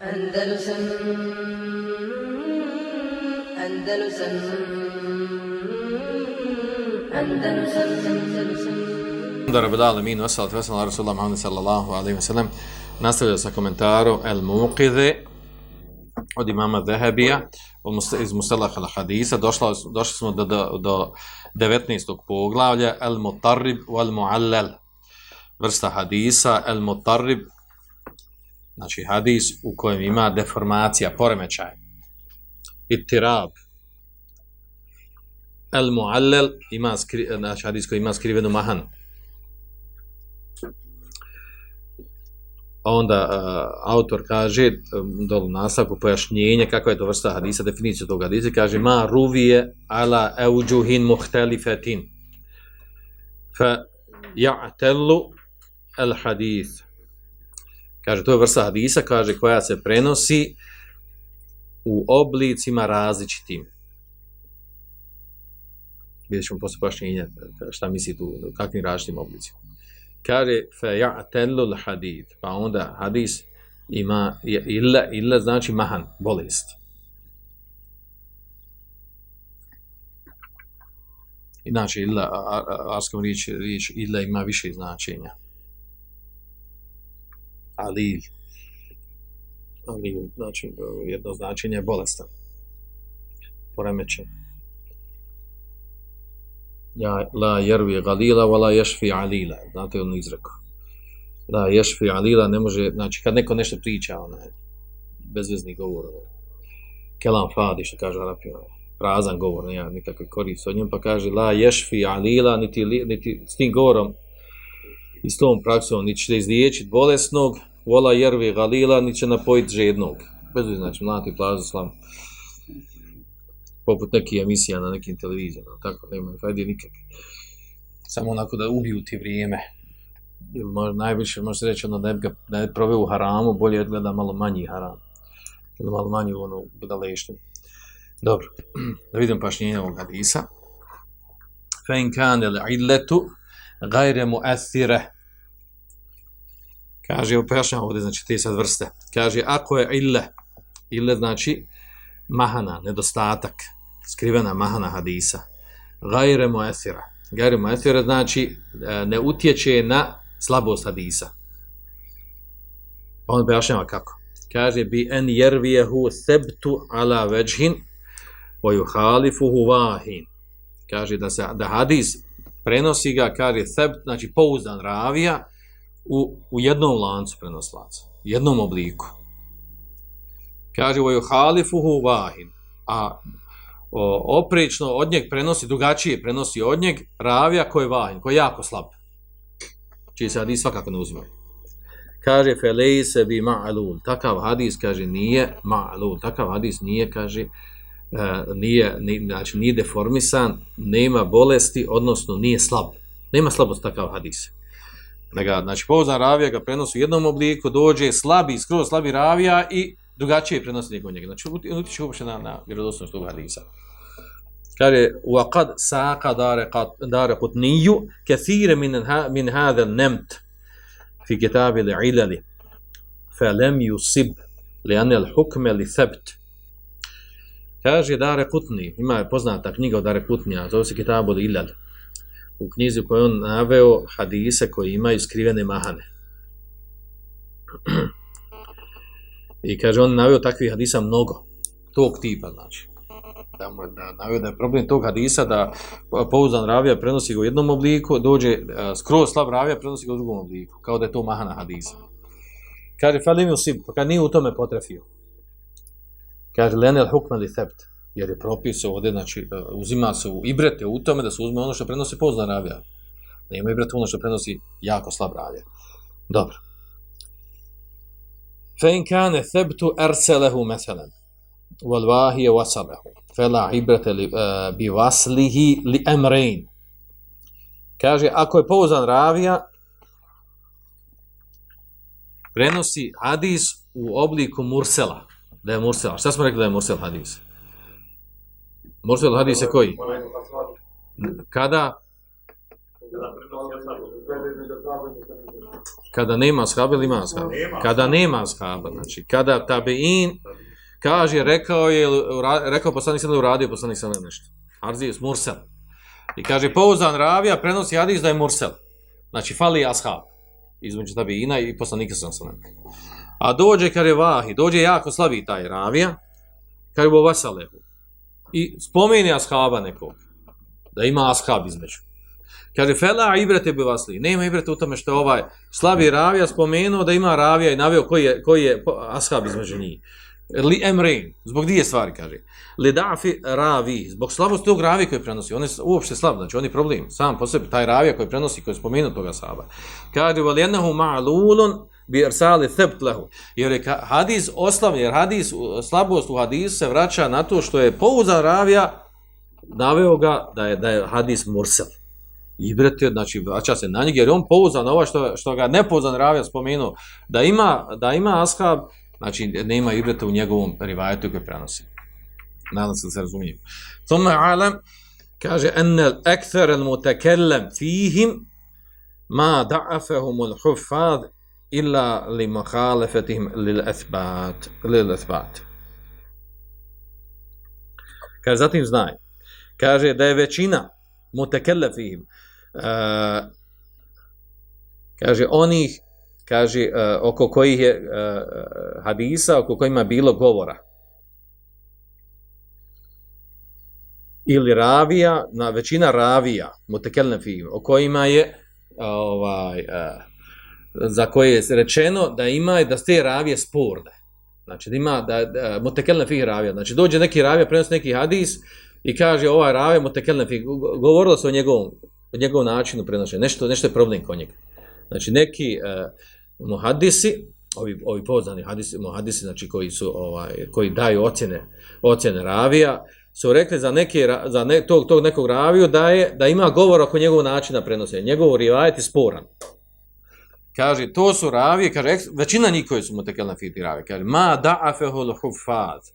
Andalusam Andalusam Andalusam Andalusam Da rabbi alamin, wasalat wasalam, Rasulullah Muhammad sallallahu alaihi wa sallam, nastavlja sa komentarom El Muqidhe od imama Zehebija iz Mustalah al Hadisa. Došla, došli smo do, do, do 19. poglavlja El Mutarrib wal Muallal vrsta hadisa El Mutarrib znači hadis u kojem ima deformacija, poremećaj. Ittirab. El muallel ima skri, znači hadis koji ima skrivenu mahanu. onda uh, autor kaže dol nastavku pojašnjenje kako je to vrsta hadisa, definiciju tog hadisa, kaže ma ruvije ala euđuhin muhtelifetin fa ja'tellu el hadis kaže to je vrsta hadisa kaže koja se prenosi u oblicima različitim. Vidjet ćemo poslije pojašnjenja šta misli tu, kakvim različitim oblicima. Kaže fa ja'tellu al-hadith pa onda hadis ima illa illa znači mahan bolest. Inače illa arskom riječ, riječ illa ima više značenja ali ali znači jedno značenje je bolestan. Poremećen. Ja la jervi galila wala yashfi alila. Znate on izreko la yashfi alila ne može znači kad neko nešto priča ona bezvezni govor ono. kelam fadi što kaže arapi ono, prazan govor nema nikakve koristi od njom pa kaže la yashfi alila niti, niti s tim govorom i s tom praksom niti će izliječiti bolesnog wala jervi galila niti će napojiti žednog bezvezni znači mlati plazu slavu poput nekih emisija na nekim televizijama, tako, nema fajde nikak. Samo onako da ubiju ti vrijeme. Ili možda najviše, možete reći, ono, da ga ne prove u haramu, bolje je gleda malo manji haram. Ili malo manji ono budaleštinu. Dobro, da vidim pašnjenje ovog hadisa. Fe in kane li illetu gajre. Kaže, pojašnjamo ovdje, znači, te sad vrste. Kaže, ako je ille, ille znači mahana, nedostatak, skrivena mahana hadisa. Gajre muesira. Gajre muesira znači e, ne utječe na slabost hadisa. On pojašnjava kako. Kaže bi en jervijehu sebtu ala veđhin o juhalifuhu vahin. Kaže da se da hadis prenosi ga, kaže sebt, znači pouzdan ravija u, u jednom lancu prenoslaca. Jednom obliku. Kaže o juhalifuhu vahin. A o, oprično od njeg prenosi, drugačije prenosi od njeg ravija koji je vahin, koji je jako slab. Čiji se hadis svakako ne uzima. Kaže, felejse bi ma'alul. Takav hadis, kaže, nije ma'alul. Takav hadis nije, kaže, uh, nije, nije, znači, nije deformisan, nema bolesti, odnosno nije slab. Nema slabost takav hadis. Nega, znači, pouzan ravija ga prenosi u jednom obliku, dođe slabi, skroz slabi ravija i drugačije prenosi nego njega. Znači, utiče uopšte na, na vjerodostojnost tog hadisa. Kaže, وَقَدْ سَاقَ دَارَ قُتْنِيُّ كَثِيرَ مِنْ, min هَذَا النَّمْتِ فِي كِتَابِ الْعِلَلِ فَلَمْ يُصِبْ لِأَنَّ الْحُكْمَ لِثَبْتِ Kaže, Dare Kutni, ima je poznata knjiga o Dare Kutnija, zove se Kitabu Ilal, u knjizi u kojoj on naveo hadise koji imaju skrivene mahane. I kaže, on naveo takvih hadisa mnogo, tog tipa, znači. Da, da naveo da je problem tog hadisa da pouzdan ravija prenosi ga u jednom obliku, dođe a, skroz slab ravija prenosi ga u drugom obliku, kao da je to mahana hadisa. Kaže, falim ju sim, pa kad nije u tome potrefio. Kaže, lenel hukman li thebt, jer je propis ovdje, znači, uh, uzima se u ibrete u tome da se uzme ono što prenosi pouzdan ravija. Nema ibrete ono što prenosi jako slab ravija. Dobro. فإن كان الثبت أرسله مثلا والواهي وصله فلا عبرة بوصله لأمرين kaže ako je pouzan ravija prenosi hadis u obliku mursela da je mursela šta smo rekli da je mursel hadis Mursel hadis koji kada Kada nema ashaba ili ima ashaba? Kada nema ashaba, znači kada tabein kaže, rekao je, rekao poslanik sallam uradio poslanik sallam nešto. Arzijus Mursel. I kaže, pouzan ravija prenosi hadis da je Mursel. Znači, fali ashab između tabeina i poslanika sallam. A dođe kad je vahi, dođe jako slabi taj ravija, kad je u vasalehu. I spomeni ashaba nekog, da ima ashab između. Kaže, fela ibrete bi vasli. Nema ibrete u tome što ovaj slabi ravija spomenuo da ima ravija i navio koji je, koji je ashab između njih. Li emrein, zbog dvije stvari, kaže. Li dafi ravi, zbog slabosti tog ravi koji prenosi. On je uopšte slab, znači on je problem. Sam po sebi, taj ravija koji prenosi, koji je spomenuo toga sahaba. Kaže, vali jednahu ma'lulun bi ersali thabt lahu. Jer je hadis oslavljen, jer hadis, slabost u hadisu se vraća na to što je pouzan ravija, naveo ga da je, da je hadis mursel. I brete, znači, vraća se na njeg, jer on pouzan, ovo što, što ga nepouzan ravija spomenuo, da ima, da ima ashab, znači, nema ibrate u njegovom rivajetu koji prenosi. Nadam se da se razumijem. Tome alam, kaže, al ekthar al mutakellem fihim, ma da'afehum ul hufad, illa li muhalefetihim lil esbat, Lil ethbat. Kaže, zatim znaj. Kaže da je većina mutekellefihim uh, kaže onih kaže uh, oko kojih je uh, hadisa oko kojima bilo govora ili ravija na većina ravija mutekellefihim o kojima je ovaj uh, za koje je rečeno da ima da ste ravije sporne. Znači da ima da, da mutekelne fih ravija. Znači dođe neki ravija, prenosi neki hadis i kaže ovaj ravija mutekelne fih. Govorilo se o njegovom, o njegovom načinu prenošenja. Nešto, nešto je problem kod njega. Znači neki uh, muhadisi, ovi, ovi poznani hadisi, muhadisi znači koji su ovaj koji daju ocjene ocjene ravija su rekli za neke za ne, tog tog nekog raviju da je da ima govor oko njegovog načina prenošenja njegov rivajet je sporan kaže, to su ravije, kaže, većina njih koji su mutekelna fiti ravije, kaže, ma da'afehul hufaz,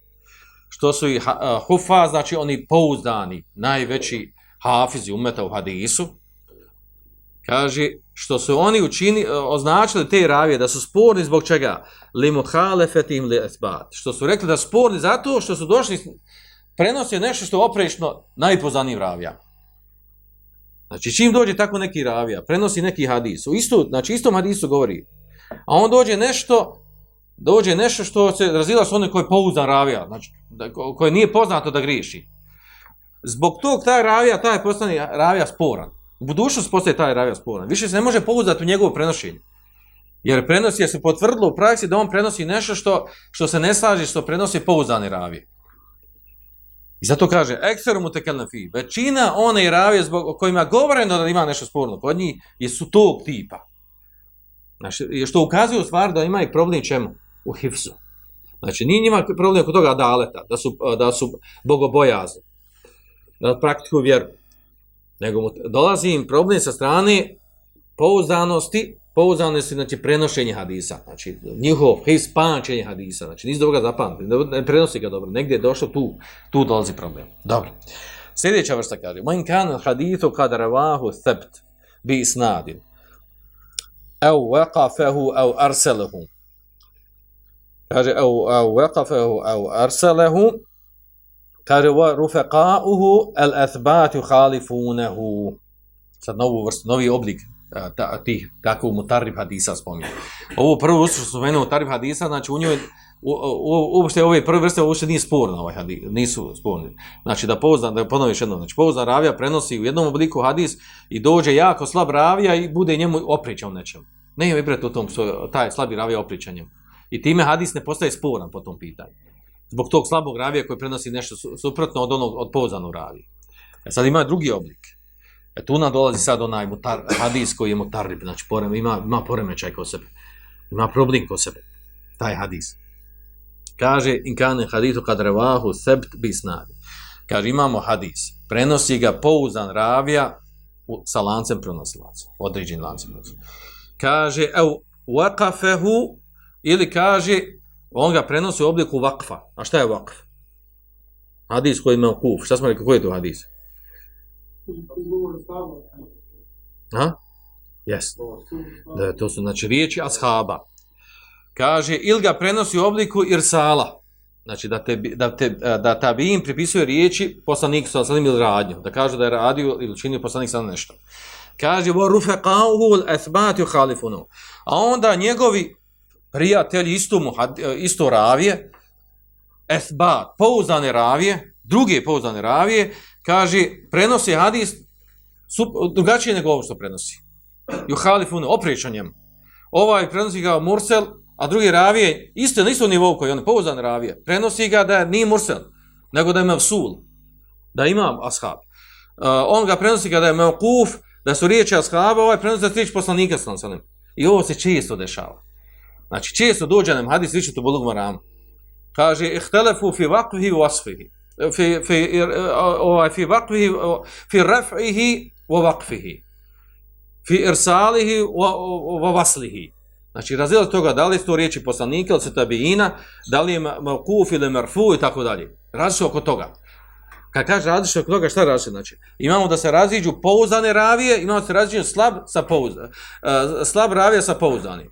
što su i hufaz, znači oni pouzdani, najveći hafizi umeta u hadisu, kaže, što su oni učini, e, označili te ravije, da su sporni zbog čega? Li muhalefetim li esbat. Što su rekli da su sporni zato što su došli, prenosio nešto što je oprešno najpoznanijim ravijama. Znači, čim dođe tako neki ravija, prenosi neki hadis, u isto, znači istom hadisu govori, a on dođe nešto, dođe nešto što se razila s onim koji je pouzdan ravija, znači, da, koje nije poznato da griješi. Zbog tog taj ravija, taj postane ravija sporan. U budućnosti postaje taj ravija sporan. Više se ne može pouzdati u njegovo prenošenje. Jer prenosi, je se potvrdilo u praksi da on prenosi nešto što, što se ne slaži što prenosi pouzdani ravije. I zato kaže, ekseru mu tekelna fi, većina one i ravije zbog o kojima govoreno da ima nešto sporno kod njih, je su tog tipa. Znači, što ukazuje u stvari da ima i problem čemu? U hifzu. Znači, nije njima problem oko toga daleta, da su, da su bogobojazni, da praktikuju vjeru. Nego mu dolazi im problem sa strane pouzdanosti, pouzdane su znači prenošenje hadisa, znači njihov his pamćenje hadisa, znači nisu dobro ga zapamtili, ne prenosi ga dobro, negdje je došlo tu, tu dolazi problem. Dobro. Sljedeća vrsta kaže, man kan hadithu kad ravahu thabt bi isnadin, au waqafahu au arsalahu. Kaže, au, au waqafahu au arsalahu, kaže, wa rufaqa'uhu al-athbatu khalifunahu. Sad novu vrstu, novi oblik ta, tih kako mu Tarif hadisa spominje. Ovo prvo vrstu što spomenuo Tarif hadisa, znači u njoj uopšte ove prve vrste uopšte nije sporno ovaj hadis, nisu sporni. Znači da pouzdan, da ponoviš jedno, znači pouzdan ravija prenosi u jednom obliku hadis i dođe jako slab ravija i bude njemu opričan nečem. Ne je vibret u tom, taj slabi ravija opričanjem. I time hadis ne postaje sporan po tom pitanju. Zbog tog slabog ravija koji prenosi nešto suprotno od onog od pouzdanog ravija. E sad ima drugi oblik. E tu nam dolazi sad onaj mutar, hadis koji je mutarib, znači porem, ima, ima poremećaj kod sebe. Ima problem kod sebe. Taj hadis. Kaže, in kane hadisu kad revahu sebt bisnadi. Kaže, imamo hadis. Prenosi ga pouzan ravija u, sa lancem prenosilaca. Određen lancem prenosilaca. Kaže, ev, vakafehu, ili kaže, on ga prenosi u obliku vakfa. A šta je vakf? Hadis koji ima kuf. Šta smo rekli, koji je to hadis? Izgovor. Ha? Jes. Da, to su znači riječi ashaba. Kaže, ili ga prenosi u obliku irsala. Znači, da, te, da, te, e, da tabijin pripisuje riječi poslanik sa salim ili radnju. Da kaže da je radio ili činio poslanik sa nešto. Kaže, vo rufeqauhu l-ethbati u halifunu. A onda njegovi prijatelji isto, muhad, e, isto ravije, esbat, pouzdane ravije, druge pouzdane ravije, kaže, prenosi hadis sup, drugačije nego ovo što prenosi. Ju halifunu, opriča njemu. Ovaj prenosi ga Mursel, a drugi ravije, isto na istom nivou koji on, pouzdan ravije, prenosi ga da nije Mursel, nego da ima sul, da ima ashab. Uh, on ga prenosi ga da je Mevkuf, da su riječi ashaba, ovaj prenosi da su riječi poslanika sallam. I ovo se često dešava. Znači, često dođe nam hadis, vi ćete bulog maram. Kaže, ihtelefu fi vakvihi u asfihi. Fi, fi, ovaj, fi vakvihi, fi raf'ihi wa vakfihi. Fi irsalihi wa vaslihi. Znači, razila toga, da li su to riječi poslanika ili su tabiina, da li je mavkuf ili marfu i tako dalje. Različno oko toga. Kad kaže različno oko toga, šta različno znači? Imamo da se raziđu pouzdane ravije, imamo da se raziđu slab sa pouzdanim. Uh, eh, slab ravije sa pouzdanim.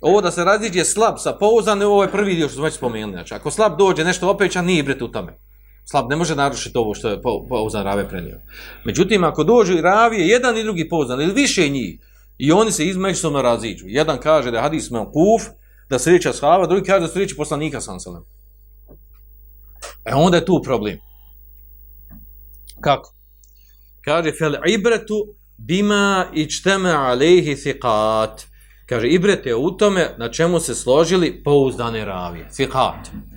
Ovo da se raziđe slab sa pouzdanim, ovo je prvi dio što smo već spomenuli. Znači, ako slab dođe nešto opećan, nije bret u tome. Slab ne može narušiti ovo što je pouzdan rave prenio. Međutim, ako dođe ravije, jedan i drugi pouzdan, ili više njih, i oni se izmeđusobno raziđu. Jedan kaže da je hadis me kuf, da se riječi ashaba, drugi kaže da se riječi poslanika sam E onda je tu problem. Kako? Kaže, fel ibretu bima ičteme alejhi thiqat. Kaže, ibret je u tome na čemu se složili pouzdane ravije. Thiqat.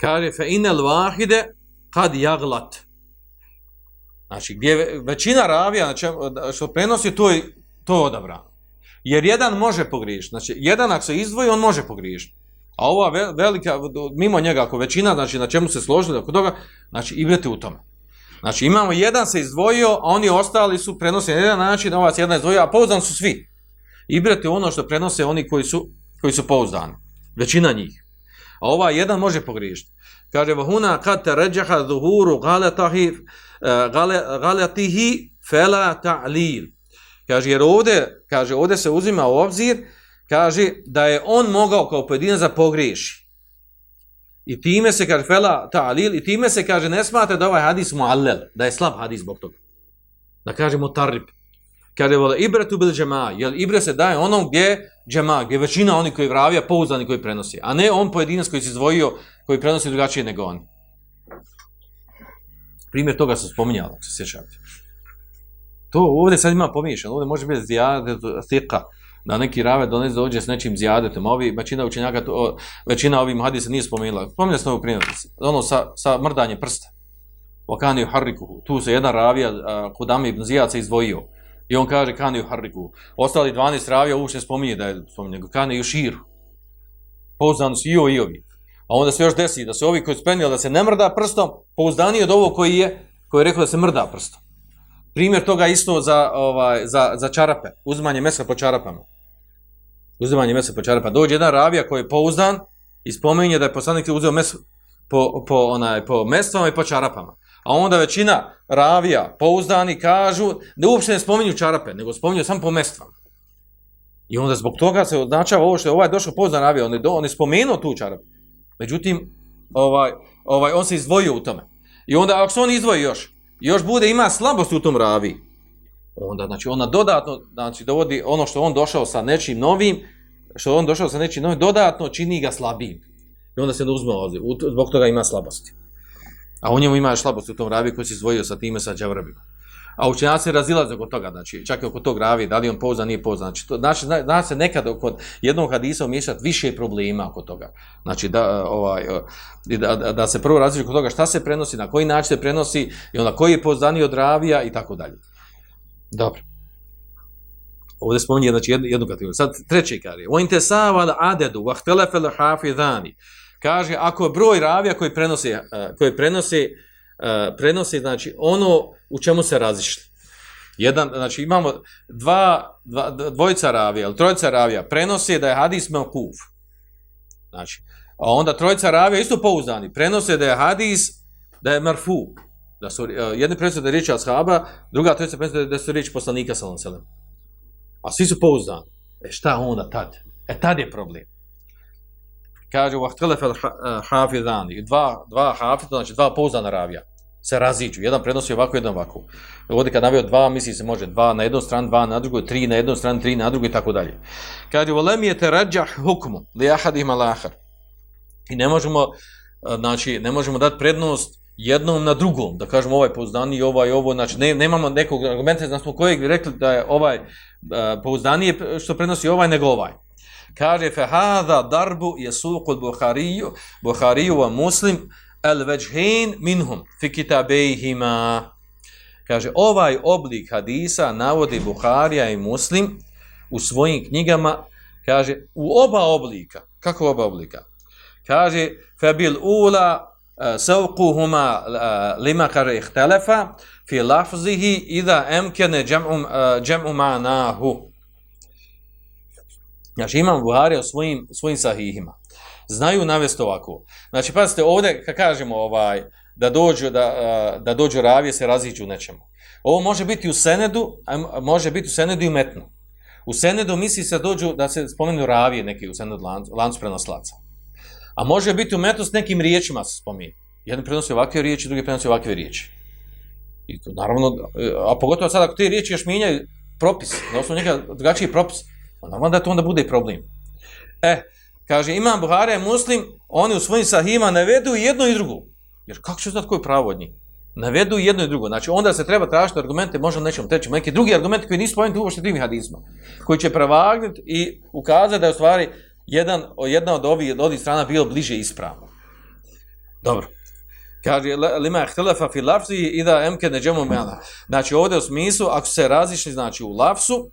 Kaže, fe inel vahide kad jaglat. Znači, gdje većina ravija na čemu, što prenosi, to je, to je odabrano. Jer jedan može pogriješiti. Znači, jedan ako se izdvoji, on može pogriješiti. A ova velika, mimo njega, ako većina, znači na čemu se složili oko toga, znači igrate u tome. Znači imamo jedan se izdvojio, a oni ostali su prenose na jedan način, ovaj se jedan izdvojio, a pouzdani su svi. Ibrate ono što prenose oni koji su, koji su pouzdani. Većina njih. A ova jedan može pogriješiti. Kaže, vahuna kad te ređaha zuhuru galetahi, gale, eh, galetihi fela ta'lil. Kaže, jer ovdje, kaže, ovdje se uzima u obzir, kaže da je on mogao kao pojedinac da pogriješi. I time se kaže fela ta'lil i time se kaže ne smatra da ovaj hadis muallel, da je slab hadis zbog toga. Da kažemo tarib. Kaže vole ibretu bil džema, jer ibre se daje onom gdje džema, gdje većina oni koji vravija, pouzdani koji prenosi, a ne on pojedinac koji se izvojio, koji prenosi drugačije nego oni. Primjer toga se spominjalo, ako se sjećate. To ovdje sad ima pomiješano, ovdje može biti zijade, thika, da neki rave donese dođe s nečim zijadetom. Ovi, većina učenjaka, to, većina ovih hadisa nije spomenula. Spominje se ovo primjer, ono sa, sa mrdanje prsta. Vakani harrikuhu. Tu se jedan ravija, Kudami ibn Zijad se izdvojio. I on kaže kani harriku. Ostali 12 ravija uopće ne spominje da je spominje, nego kani u širu. Pouzdano su i ovi i ovi. A onda se još desi da se ovi koji spenili da se ne mrda prstom, pouzdani od ovo koji je, koji je rekao da se mrda prstom. Primjer toga isto za, ovaj, za, za čarape, uzmanje mesa po čarapama. Uzmanje mesa po čarapama. Dođe jedan ravija koji je pouzdan i spominje da je poslanik uzeo meso po, po, onaj, po mestvama i po čarapama. A onda većina ravija pouzdani kažu da uopšte ne spominju čarape, nego spominju samo po mestvama. I onda zbog toga se označava ovo što je ovaj došao pouzdan ravija, on je, do, on je spomenuo tu čarapu. Međutim, ovaj, ovaj, on se izdvojio u tome. I onda ako se on izdvoji još, još bude ima slabost u tom ravi, onda znači ona dodatno znači dovodi ono što on došao sa nečim novim, što on došao sa nečim novim, dodatno čini ga slabijim. I onda se ne uzme ovdje, zbog toga ima slabosti. A u njemu ima slabost u tom ravi koji se izdvojio sa time sa džavrabima. A učenjaci razilaze oko toga, znači čak i oko tog ravi, da li on pouzdan, nije pouzdan. Znači, to, znači zna se nekad kod jednog hadisa umiješati više problema oko toga. Znači, da, ovaj, da, da, da se prvo različi oko toga šta se prenosi, na koji način se prenosi i onda koji je pouzdaniji od ravija i tako dalje. Dobro. Ovdje spominje znači, jednu, jednu kategoriju. Sad treći kar je. O intesava adedu, vahtelefele hafidhani. Kaže, ako je broj ravija koji prenosi, eh, koji prenosi, eh, prenosi, znači, ono u čemu se razišli. Jedan, znači imamo dva, dva dvojica ravija, ili trojica ravija, prenosi da je hadis melkuf. Znači, a onda trojica ravija isto pouzdani, prenose da je hadis, da je marfu. Da su, eh, jedni prenose da je riječ ashaba, druga trojica prenose da su riječ poslanika sallam sallam. a svi su pouzdani. E šta onda tad? E tad je problem. Kaže, u ahtelefel eh, hafidani, dva, dva hafida, znači dva pouzdana ravija, se raziđu. Jedan prenosi ovako, jedan ovako. Ovdje kad navio dva, misli se može dva na jednu stranu, dva na drugu, tri na jednu stranu, tri na drugu i tako dalje. Kaže, volem je te rađah hukmu, li ahadima lahar. I ne možemo, eh, znači, ne možemo dati prednost jednom na drugom, da kažemo ovaj pouzdani i ovaj ovo, znači ne, nemamo nekog argumenta, znači smo kojeg bi rekli da je ovaj eh, uh, pouzdani što prenosi ovaj nego ovaj. Kaže, fe hada darbu je suqul Buhariju, Buhariju wa muslim, el veđhin minhum, fi kitabejhima. Kaže, ovaj oblik hadisa navodi Buharija i muslim u svojim knjigama, kaže, u oba oblika. Kako oba oblika? Kaže, fe bil ula سوقهما لما قر اختلف في لفظه اذا امكن جمع جمع معناه Znači imam Buhari o svojim, svojim sahihima. Znaju navesti ovako. Znači, pazite, ovdje, kad kažemo ovaj, da dođu, da, da dođu ravije, se raziđu nečemu. Ovo može biti u Senedu, a može biti u Senedu i Metnu. U Senedu misli se dođu da se spomenu ravije neki u Senedu lancu, lancu prenoslaca. A može biti u metu s nekim riječima se spominje. Jedan prenosi ovakve riječi, drugi prenosi ovakve riječi. I to, naravno, a pogotovo sad ako te riječi još mijenjaju propis, na osnovu njega drugačiji propis, Pa onda da to onda bude problem. E, kaže, imam Buhara muslim, oni u svojim sahima navedu jedno i drugo. Jer kako ću znati koji je pravo od njih? Navedu jedno i drugo. Znači, onda se treba tražiti argumente, možda nećemo teći, neki drugi argumenti koji nisu spomenuti uopšte tim hadizma, koji će prevagnuti i ukazati da je u stvari jedan, jedna od ovih, od ovih strana bilo bliže ispravno. Dobro. Kaže, lima ihtelefa fi lafzi i da emke neđemo mela. Znači, ovdje u smislu, ako se razišli, znači, u lafsu,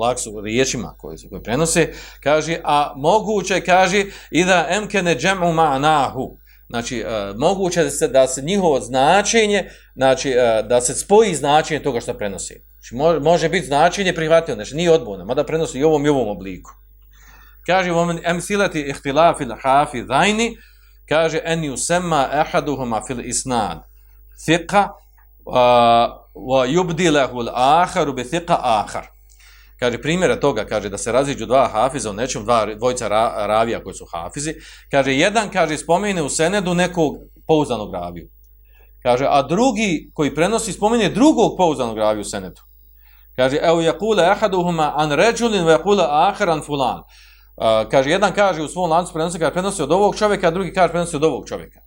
laksu riječima koje se koje prenose, kaže, a moguće, kaže, i da emkene džemu ma'nahu. Znači, uh, moguće da se, da se njihovo značenje, znači, uh, da se spoji značenje toga što prenosi. Znači, može, može biti značenje prihvatio, znači, nije odbojno, mada prenosi i ovom i ovom obliku kaže u emsilati ihtilafi ihtilaf dhajni, hafi kaže en yusemma ahaduhuma fil isnad thiqa wa yubdilahu al-akhar bi thiqa akhar. Kaže primjera toga, kaže da se raziđu dva hafiza u nečem, dva dvojica ra, ravija koji su hafizi, kaže jedan kaže spomene u senedu nekog pouzdanog raviju. Kaže, a drugi koji prenosi spomene drugog pouzdanog raviju u senedu. Kaže, evo jakule ahaduhuma an ređulin wa yaqula akhar an fulan kaže, jedan kaže u svom lancu prenosi, kaže, prenosi od ovog čovjeka, a drugi kaže, prenosi od ovog čovjeka.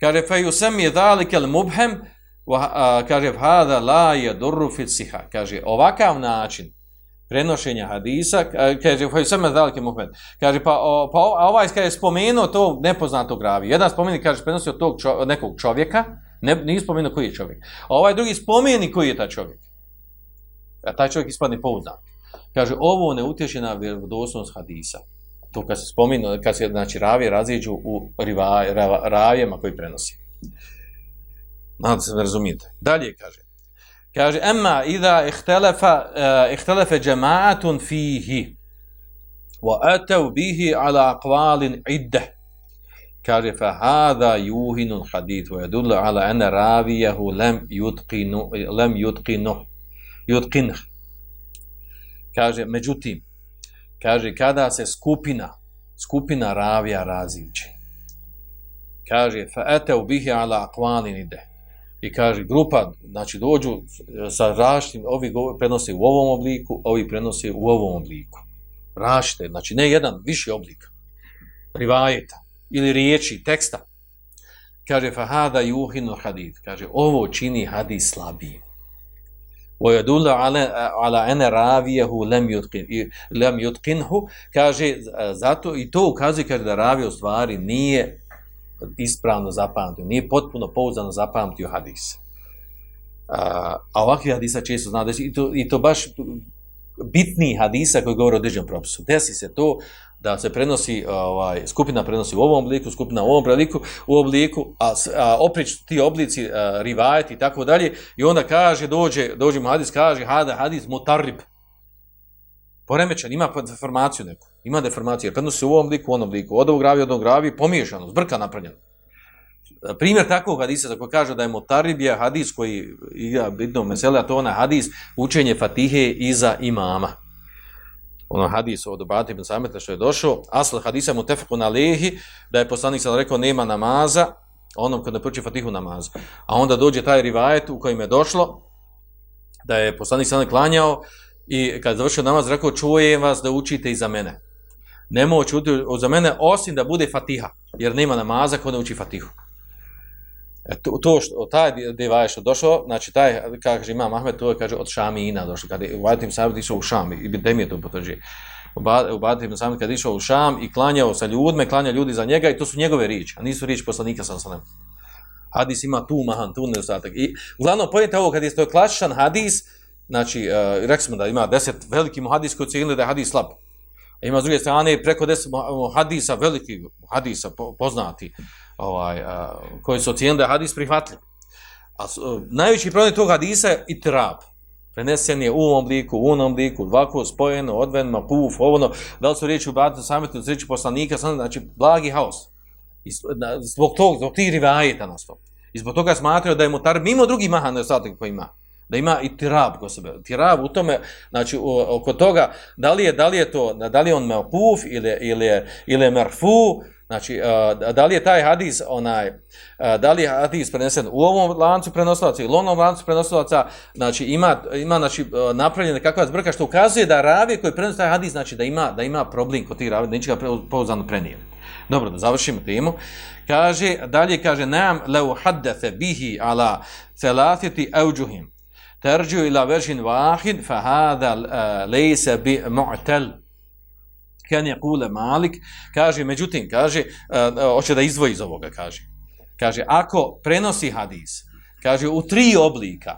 Kaže, fe yusem je dalikel mubhem, uh, kaže, hada la je durru fit siha. Kaže, ovakav način prenošenja hadisa, kaže, fe ju sem je. Kaže, pa, o, pa a ovaj kaže, spomenuo to nepoznato gravi. Jedan spomeni, kaže, prenosi od, tog čo, nekog čovjeka, ne, nije spomenuo koji je čovjek. A ovaj drugi spomeni koji je taj čovjek. A taj čovjek ispadne pouzdan. Kaže, ovo ne utječe na vjerodostojnost hadisa to kad se spominu, kad se znači ravije raziđu u riva, ra, koji prenosi. Nadam se da razumijete. Dalje kaže. Kaže, emma idha ihtelefa, uh, ihtelefe džemaatun fihi wa atav bihi ala akvalin idde. Kaže, fa hada juhinun hadith wa yadullu ala ene ravijahu lem yutqinu, lem yutqinu, yutqinu. Kaže, međutim, kaže kada se skupina skupina ravija raziđe kaže fa ata bihi ala aqwalin ide i kaže grupa znači dođu sa raštim ovi prenose u ovom obliku ovi prenose u ovom obliku rašte znači ne jedan viši oblik rivajeta ili riječi teksta kaže fa hada yuhinu hadith kaže ovo čini hadis slabijim ويدل على على ان راويه لم يتقن لم يتقنه kaže zato i to ukazuje kaže da ravi u stvari nije ispravno zapamtio nije potpuno pouzdano zapamtio hadis a, a ovakvi hadisa često zna da i to, i to baš bitni hadisa koji govore o određenom propisu. Desi se to da se prenosi, ovaj, skupina prenosi u ovom obliku, skupina u ovom obliku, u obliku, a, a oprič ti oblici, a, rivajet i tako dalje, i onda kaže, dođe, dođe mu hadis, kaže, hada hadis mutarrib. Poremećan, ima informaciju neku, ima deformaciju, prenosi u ovom obliku, u onom obliku, od ovog gravi, od ovog gravi, pomiješano, zbrka napravljeno. E, primjer takvog hadisa tako kaže da je Motaribija je hadis koji igra bitno mesele, a to ona hadis učenje Fatihe iza imama. Ono hadis od Obati ibn Sameta što je došao, asl hadisa mu tefeku na lehi, da je poslanik sam rekao nema namaza, onom kad ne proči Fatihu namaza. A onda dođe taj rivajet u kojem je došlo, da je poslanik sam klanjao i kad završio namaz rekao čujem vas da učite iza mene. Nemo čuti za mene osim da bude Fatiha, jer nema namaza ko ne uči Fatihu. E, to, to što, taj devajo što došao, znači taj, kaže imam Ahmed, to je, kaže, od Šamina došao, kada je u Badim Sabit išao u Šam, i bi je to potvrđi. U Badim Sabit kada je išao u Šam i klanjao sa ljudme, klanja ljudi za njega i to su njegove riječi, a nisu riječi poslanika sam sa Hadis ima tu mahan, tu nedostatak. I uglavnom, pojete ovo, kad je to klasičan hadis, znači, uh, rekli smo da ima deset veliki muhadis koji cijeli da je hadis slab. A ima s druge strane preko deset hadisa, veliki hadisa poznati, ovaj, a, koji su ocijenili da je hadis prihvatljiv. A, a najveći problem tog hadisa je trab Prenesen je u ovom obliku, u onom obliku, ovako spojeno, odveno, puf, ovo, da li su riječi u batu sametu, riječi poslanika, sam, znači, blagi haos. I zbog tog, zbog tih rivajeta nas to. I zbog toga smatraju da je mutar mimo drugih maha ostatak koji ima da ima i tirab kod sebe. Tirab u tome, znači oko toga, da li je, da li je to, da li je on meopuf ili, ili, je, ili je merfu, znači da li je taj hadis, onaj, da li je hadis prenesen u ovom lancu prenosilaca ili onom lancu prenosilaca, znači ima, ima znači, napravljena kakva zbrka što ukazuje da ravi koji prenosi taj hadis, znači da ima, da ima problem kod tih ravi, neće ga pouzdano prenijeli. Dobro, da završimo temu. Kaže, dalje kaže, nam leu haddefe bihi ala celatiti euđuhim terđu ila vežin vahid, fa hada eh, lejse bi mu'tel. Kan je kule malik, kaže, međutim, kaže, eh, eh, hoće da izdvoji iz ovoga, kaže. Kaže, ako prenosi hadis, kaže, u tri oblika,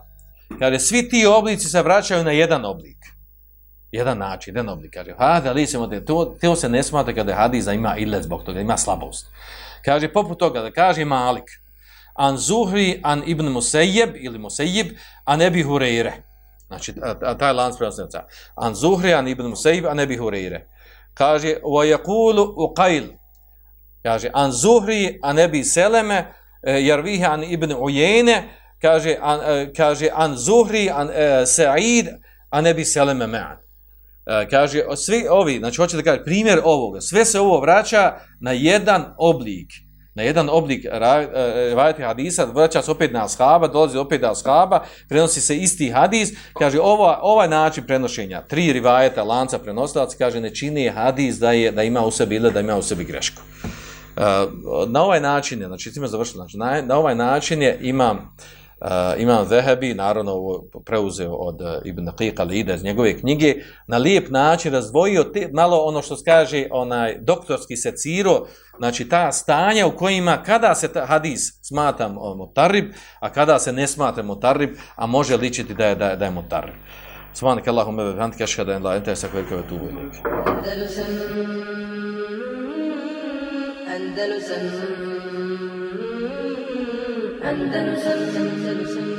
kaže, svi ti oblici se vraćaju na jedan oblik. Jedan način, jedan oblik, kaže, hada lejse mu'tel, to, to se ne smata kada hadis ima ile zbog toga, ima slabost. Kaže, poput toga, da kaže malik, an Zuhri an Ibn Musejib ili Musejib an Ebi Hureyre. Znači, taj lans prenosnica. An Zuhri an Ibn Musejib an Ebi Hureyre. Kaže, wa yakulu uqail. Kaže, an Zuhri an Ebi Seleme, e, jarvihe an Ibn Ujene, kaže, an, e, kaže, an Zuhri an e, Sa'id an Ebi Seleme me'an. E, kaže, svi ovi, znači hoće da kaže, primjer ovoga, sve se ovo vraća na jedan oblik na jedan oblik e, rivajati hadisa, vraća se opet na ashaba, dolazi opet na ashaba, prenosi se isti hadis, kaže ova, ovaj način prenošenja, tri rivajeta lanca prenosilaca, kaže ne čini hadis da je da ima u sebi ili da ima u sebi grešku. E, na ovaj način je, znači, time završeno, znači, na, na ovaj način je imam Uh, imam Zehebi, naravno ovo preuzeo od uh, Ibn Qiqa Lida iz njegove knjige, na lijep način razdvojio te, malo ono što skaže onaj doktorski seciro, znači ta stanja u kojima kada se ta hadis smatra motarib, a kada se ne smatra motarib, a može ličiti da je, da je, da je motarib. Subhanak Allahumma wa bihamdika ashhadu an la ilaha illa anta astaghfiruka wa atubu ilayk. Andalusam, Andalusam,